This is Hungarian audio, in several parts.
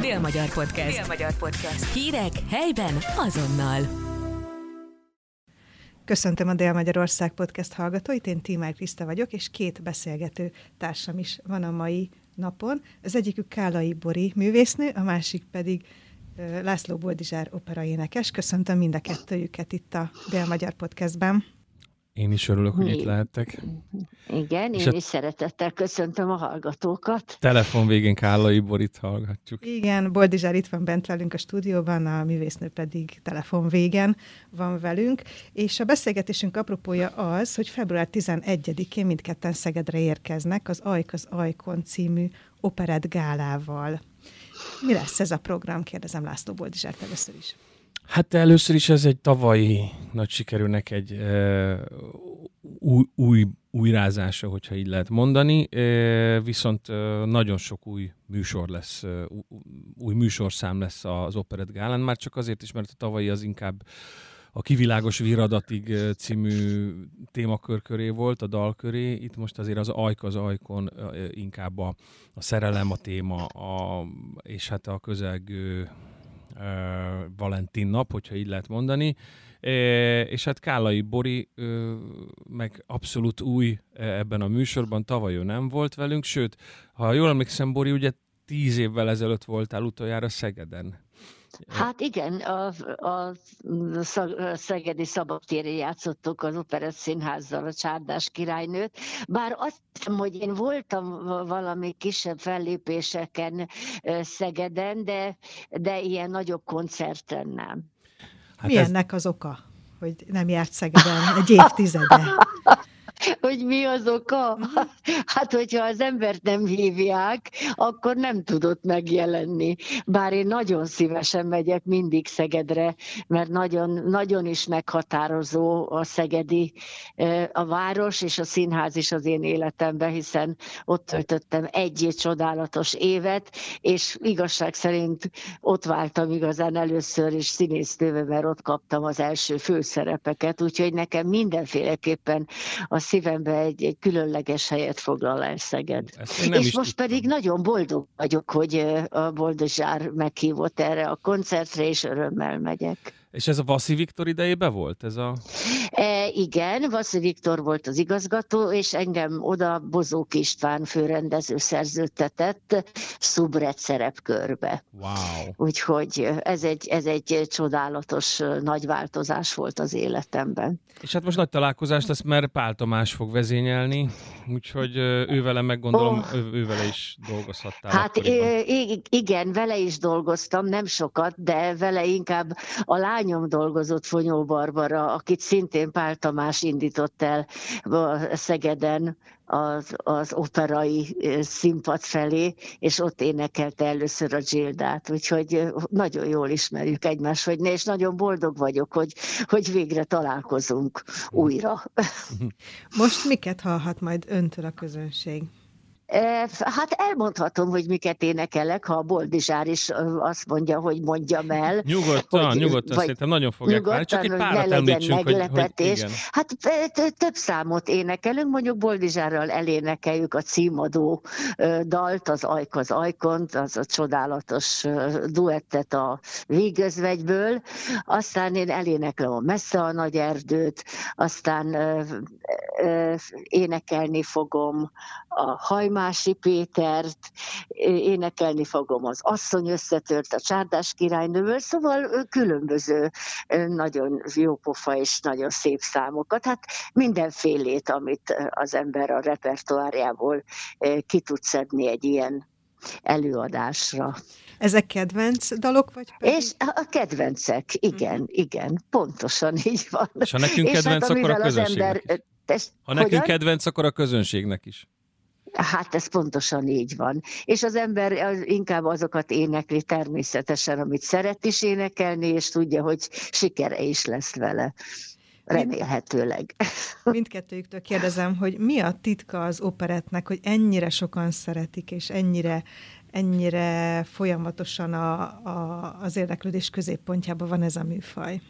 Dél-Magyar Podcast. Dél-Magyar Podcast. Hírek helyben azonnal. Köszöntöm a Dél-Magyarország Podcast hallgatóit, én Tímár Kriszta vagyok, és két beszélgető társam is van a mai napon. Az egyikük Kálai Bori művésznő, a másik pedig László Boldizsár operaénekes. Köszöntöm mind a kettőjüket itt a Dél-Magyar Podcastben. Én is örülök, hogy itt lehettek. Igen, és én is szeretettel köszöntöm a hallgatókat. Telefon végén Kállai Borit hallgatjuk. Igen, Boldizsár itt van bent velünk a stúdióban, a művésznő pedig telefon végen van velünk, és a beszélgetésünk apropója az, hogy február 11-én mindketten Szegedre érkeznek az Ajk az Ajkon című operett gálával. Mi lesz ez a program? Kérdezem László Boldizsárt először is. Hát először is ez egy tavalyi nagy sikerűnek egy e, új, új újrázása, hogyha így lehet mondani, viszont nagyon sok új műsor lesz, új műsorszám lesz az Operett Gálán, már csak azért is, mert a tavalyi az inkább a Kivilágos Viradatig című témakör köré volt, a dal köré. Itt most azért az ajk az ajkon inkább a, a szerelem a téma, a, és hát a közelgő Valentin nap, hogyha így lehet mondani. És hát Kálai Bori meg abszolút új ebben a műsorban, tavaly ő nem volt velünk, sőt, ha jól emlékszem, Bori, ugye tíz évvel ezelőtt voltál utoljára Szegeden. Hát igen, a, a, a Szegedi Szabadtéri játszottuk az Operett Színházzal a Csárdás királynőt, bár azt hiszem, hogy én voltam valami kisebb fellépéseken Szegeden, de, de ilyen nagyobb koncerten nem. Hát Mi ez... ennek az oka, hogy nem járt Szegeden egy évtizede? hogy mi az oka? Hát, hogyha az embert nem hívják, akkor nem tudott megjelenni. Bár én nagyon szívesen megyek mindig Szegedre, mert nagyon, nagyon is meghatározó a szegedi a város és a színház is az én életemben, hiszen ott töltöttem egy csodálatos évet, és igazság szerint ott váltam igazán először is színésznőve, mert ott kaptam az első főszerepeket, úgyhogy nekem mindenféleképpen a szívembe egy, egy különleges helyet foglal el Szeged. És most tudtam. pedig nagyon boldog vagyok, hogy a Boldozsár meghívott erre a koncertre, és örömmel megyek. És ez a Vaszi Viktor idejében volt? Ez a... E, igen, Vaszi Viktor volt az igazgató, és engem oda Bozók István főrendező szerződtetett szubret szerepkörbe. Wow. Úgyhogy ez egy, ez egy csodálatos nagy változás volt az életemben. És hát most nagy találkozást lesz, mert Pál Tamás fog vezényelni, úgyhogy ővele meg gondolom, oh. ő, ővele is dolgozhattál. Hát igen, vele is dolgoztam, nem sokat, de vele inkább a lányom dolgozott Fonyó Barbara, akit szintén Pál Tamás indított el Szegeden az, az operai színpad felé, és ott énekelte először a Gildát, úgyhogy nagyon jól ismerjük egymást, hogy és nagyon boldog vagyok, hogy, hogy végre találkozunk újra. Most miket hallhat majd öntől a közönség? Hát elmondhatom, hogy miket énekelek, ha a Boldizsár is azt mondja, hogy mondjam el. Nyugodtan, hogy, nyugodtan, szerintem nagyon fogják nyugodtan, várni, csak egy párat említsünk, meglepetés. Hogy, hogy. Hát több számot énekelünk, mondjuk Boldizsárral elénekeljük a címadó dalt, az Ajk az Ajkont, az a csodálatos duettet a Vígözvegyből, aztán én eléneklem a Messze a Nagy Erdőt, aztán énekelni fogom a Hajmási Pétert, énekelni fogom az Asszony összetört a Csárdás királynőből, szóval különböző nagyon jó pofa és nagyon szép számokat. Hát mindenfélét, amit az ember a repertoárjából ki tud szedni egy ilyen előadásra. Ezek kedvenc dalok, vagy pedig? És a kedvencek, igen, mm. igen, pontosan így van. És ha nekünk és kedvenc, hát, akkor a közönségnek ember, is. Ha nekünk hogyan? kedvenc, akkor a közönségnek is. Hát ez pontosan így van. És az ember inkább azokat énekli természetesen, amit szeret is énekelni, és tudja, hogy sikere is lesz vele. Remélhetőleg. Mindkettőjüktől kérdezem, hogy mi a titka az operetnek, hogy ennyire sokan szeretik, és ennyire, ennyire folyamatosan a, a, az érdeklődés középpontjában van ez a műfaj?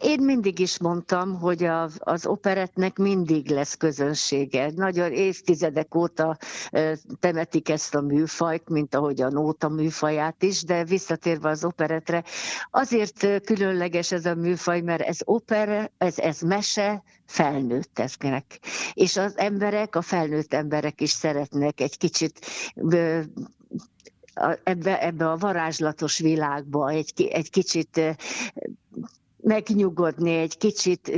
Én mindig is mondtam, hogy a, az operetnek mindig lesz közönsége. Nagyon évtizedek óta temetik ezt a műfajt, mint ahogy a nóta műfaját is, de visszatérve az operetre, azért különleges ez a műfaj, mert ez opera, ez, ez mese felnőtteknek. És az emberek, a felnőtt emberek is szeretnek egy kicsit ebbe, ebbe a varázslatos világba egy, egy kicsit megnyugodni, egy kicsit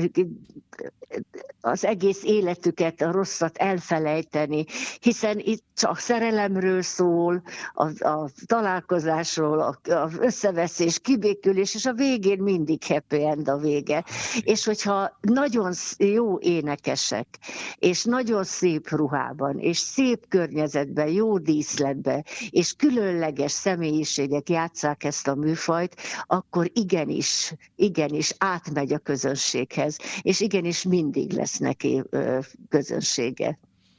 az egész életüket, a rosszat elfelejteni, hiszen itt csak szerelemről szól, a, a találkozásról, az összeveszés, kibékülés, és a végén mindig happy end a vége. És hogyha nagyon jó énekesek, és nagyon szép ruhában, és szép környezetben, jó díszletben, és különleges személyiségek játszák ezt a műfajt, akkor igenis, igenis átmegy a közönséghez, és igenis mindig lesz lesz neki közönsége.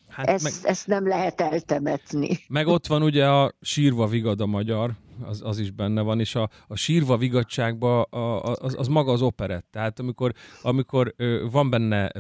Hát ezt, meg, ezt nem lehet eltemetni. Meg ott van ugye a sírva vigad a magyar, az, az is benne van, és a, a sírva vigadságban az, az maga az operett. Tehát amikor, amikor van benne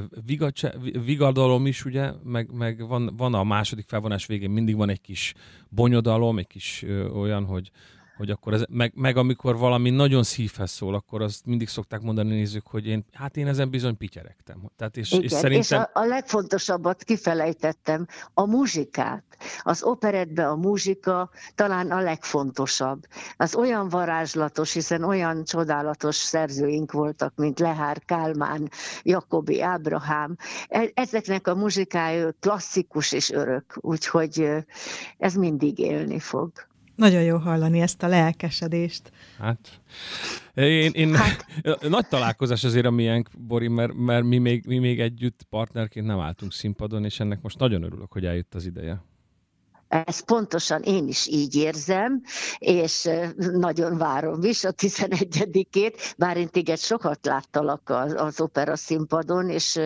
vigadalom is, ugye, meg, meg van, van a második felvonás végén mindig van egy kis bonyodalom, egy kis olyan, hogy hogy akkor ez, meg, meg amikor valami nagyon szívhez szól, akkor azt mindig szokták mondani nézők, hogy én, hát én ezen bizony pityeregtem. Tehát és, Igen, és, szerintem... és a, a legfontosabbat kifelejtettem, a muzsikát. Az operetbe a muzsika talán a legfontosabb. Az olyan varázslatos, hiszen olyan csodálatos szerzőink voltak, mint Lehár, Kálmán, Jakobi, Ábrahám. E, ezeknek a muzsikája klasszikus és örök, úgyhogy ez mindig élni fog. Nagyon jó hallani ezt a lelkesedést. Hát, én, én hát. nagy találkozás azért a miénk, Bori, mert, mert mi, még, mi még együtt partnerként nem álltunk színpadon, és ennek most nagyon örülök, hogy eljött az ideje. Ezt pontosan én is így érzem, és nagyon várom is a 11-ét, bár én téged sokat láttalak az, az opera színpadon, és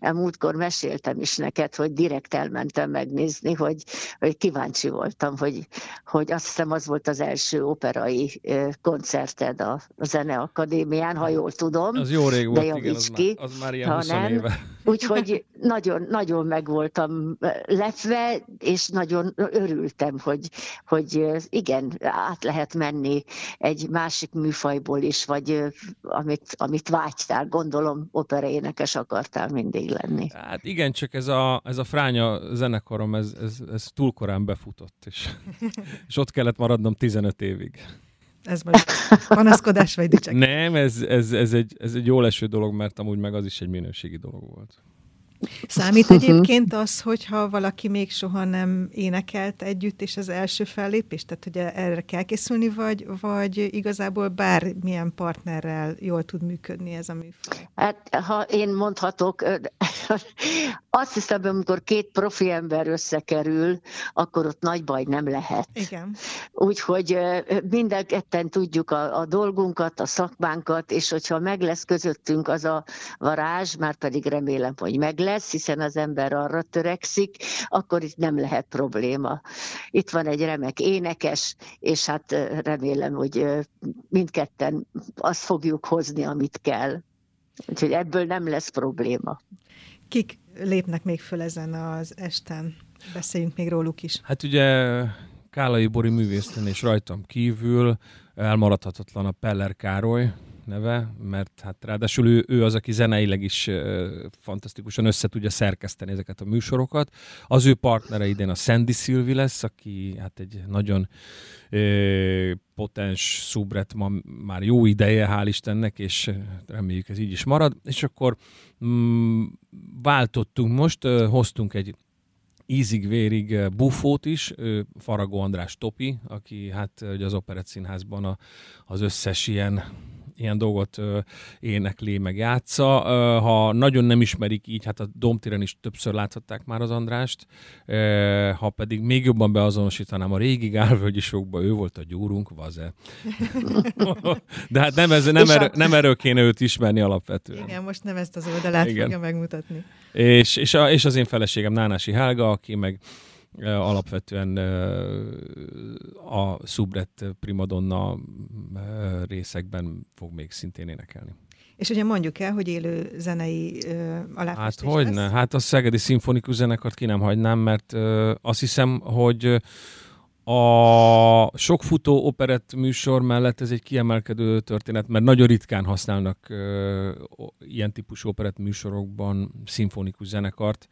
múltkor meséltem is neked, hogy direkt elmentem megnézni, hogy, hogy kíváncsi voltam, hogy, hogy azt hiszem az volt az első operai koncerted a Zeneakadémián, ha jól tudom. Az jó rég volt, igen, az, ki, már, az már ilyen 20 nem. éve. Úgyhogy nagyon, nagyon meg voltam lepve, és nagyon örültem, hogy, hogy igen, át lehet menni egy másik műfajból is, vagy amit, amit vágytál, gondolom operaénekes akartál mindig lenni. Hát igen, csak ez a, ez a fránya zenekarom, ez, ez, ez túl korán befutott, és, és ott kellett maradnom 15 évig. Ez most panaszkodás vagy dicsekedés? Nem, ez, ez, ez, egy, ez egy jól eső dolog, mert amúgy meg az is egy minőségi dolog volt. Számít egyébként az, hogyha valaki még soha nem énekelt együtt, és az első fellépés? Tehát, hogy erre kell készülni, vagy, vagy igazából bármilyen partnerrel jól tud működni ez a műfaj? Hát, ha én mondhatok, azt hiszem, amikor két profi ember összekerül, akkor ott nagy baj nem lehet. Igen. Úgyhogy minden ketten tudjuk a, a dolgunkat, a szakmánkat, és hogyha meg lesz közöttünk az a varázs, már pedig remélem, hogy meg lesz, hiszen az ember arra törekszik, akkor itt nem lehet probléma. Itt van egy remek énekes, és hát remélem, hogy mindketten azt fogjuk hozni, amit kell. Úgyhogy ebből nem lesz probléma. Kik lépnek még föl ezen az esten? Beszéljünk még róluk is. Hát ugye Kálai Bori művésznő és rajtam kívül elmaradhatatlan a Peller Károly, neve, mert hát ráadásul ő, ő az, aki zeneileg is uh, fantasztikusan össze tudja szerkeszteni ezeket a műsorokat. Az ő partnere idén a Sandy Sylvie lesz, aki hát egy nagyon uh, potens szubret ma már jó ideje, hál' Istennek, és reméljük ez így is marad. És akkor mm, váltottunk most, uh, hoztunk egy ízig-vérig bufót is, Faragó András Topi, aki hát ugye az Operett Színházban a, az összes ilyen ilyen dolgot énekli, meg játsza. Ha nagyon nem ismerik így, hát a Domtiren is többször láthatták már az Andrást, ha pedig még jobban beazonosítanám a régi Gálvölgyi sokba, ő volt a gyúrunk, vaze. De hát nem, ez, nem, erő, nem erről kéne őt ismerni alapvetően. Igen, most nem ezt az oldalát Igen. fogja megmutatni. És, és, a, és az én feleségem Nánási Helga, aki meg alapvetően a Subret primadonna részekben fog még szintén énekelni. És ugye mondjuk el, hogy élő zenei uh, aláfestés Hát hogy ne? Hát a Szegedi Szimfonikus Zenekart ki nem hagynám, mert uh, azt hiszem, hogy a sok futó operett műsor mellett ez egy kiemelkedő történet, mert nagyon ritkán használnak uh, ilyen típusú operett műsorokban szimfonikus zenekart.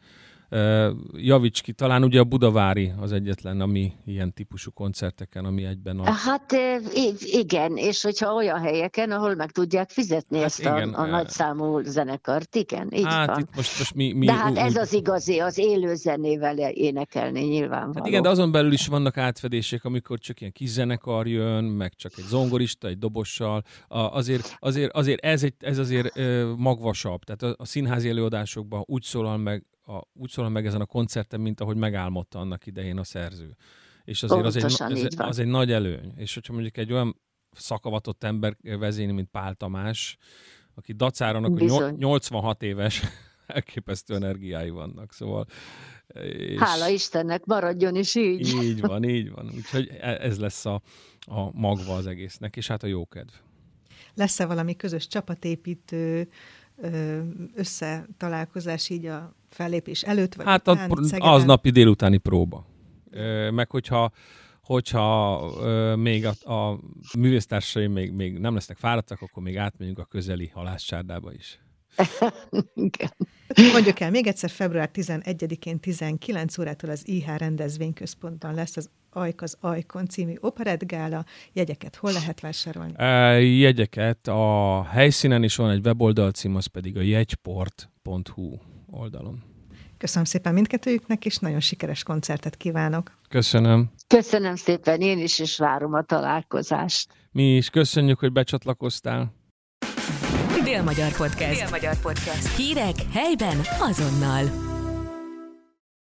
Javíts ki, talán ugye a Budavári az egyetlen, ami ilyen típusú koncerteken, ami egyben a... Hát igen, és hogyha olyan helyeken, ahol meg tudják fizetni hát ezt igen, a, a nagyszámú zenekart, igen, így hát van. Itt most, most mi, mi, de hát ez az igazi, az élő zenével énekelni nyilvánvaló. Hát igen, de azon belül is vannak átfedések, amikor csak ilyen kis zenekar jön, meg csak egy zongorista, egy dobossal. Azért, azért, azért ez, egy, ez azért magvasabb. Tehát a, a színházi előadásokban úgy szólal meg a, úgy szólal meg ezen a koncerten, mint ahogy megálmodta annak idején a szerző. És azért az egy, az, az egy nagy előny. És hogyha mondjuk egy olyan szakavatott ember vezéni, mint Pál Tamás, aki dacáranak, hogy 86 éves, elképesztő energiái vannak, szóval... És Hála Istennek, maradjon is így. Így van, így van. Úgyhogy e- ez lesz a, a magva az egésznek, és hát a jókedv. Lesz-e valami közös csapatépítő összetalálkozás így a fellépés előtt? Vagy hát után, a, az napi délutáni próba. Meg hogyha hogyha ö, még a, a művésztársaim még, még nem lesznek fáradtak, akkor még átmegyünk a közeli halászcsárdába is. Mondjuk el, még egyszer február 11-én 19 órától az IH rendezvényközpontban lesz az Ajk az Ajkon című operettgála. Jegyeket hol lehet vásárolni? E, jegyeket a helyszínen is van egy weboldal cím, az pedig a jegyport.hu oldalon. Köszönöm szépen mindkettőjüknek, és nagyon sikeres koncertet kívánok. Köszönöm. Köszönöm szépen, én is, és várom a találkozást. Mi is köszönjük, hogy becsatlakoztál. Dél-Magyar Podcast. Dél-Magyar Podcast. Hírek helyben azonnal.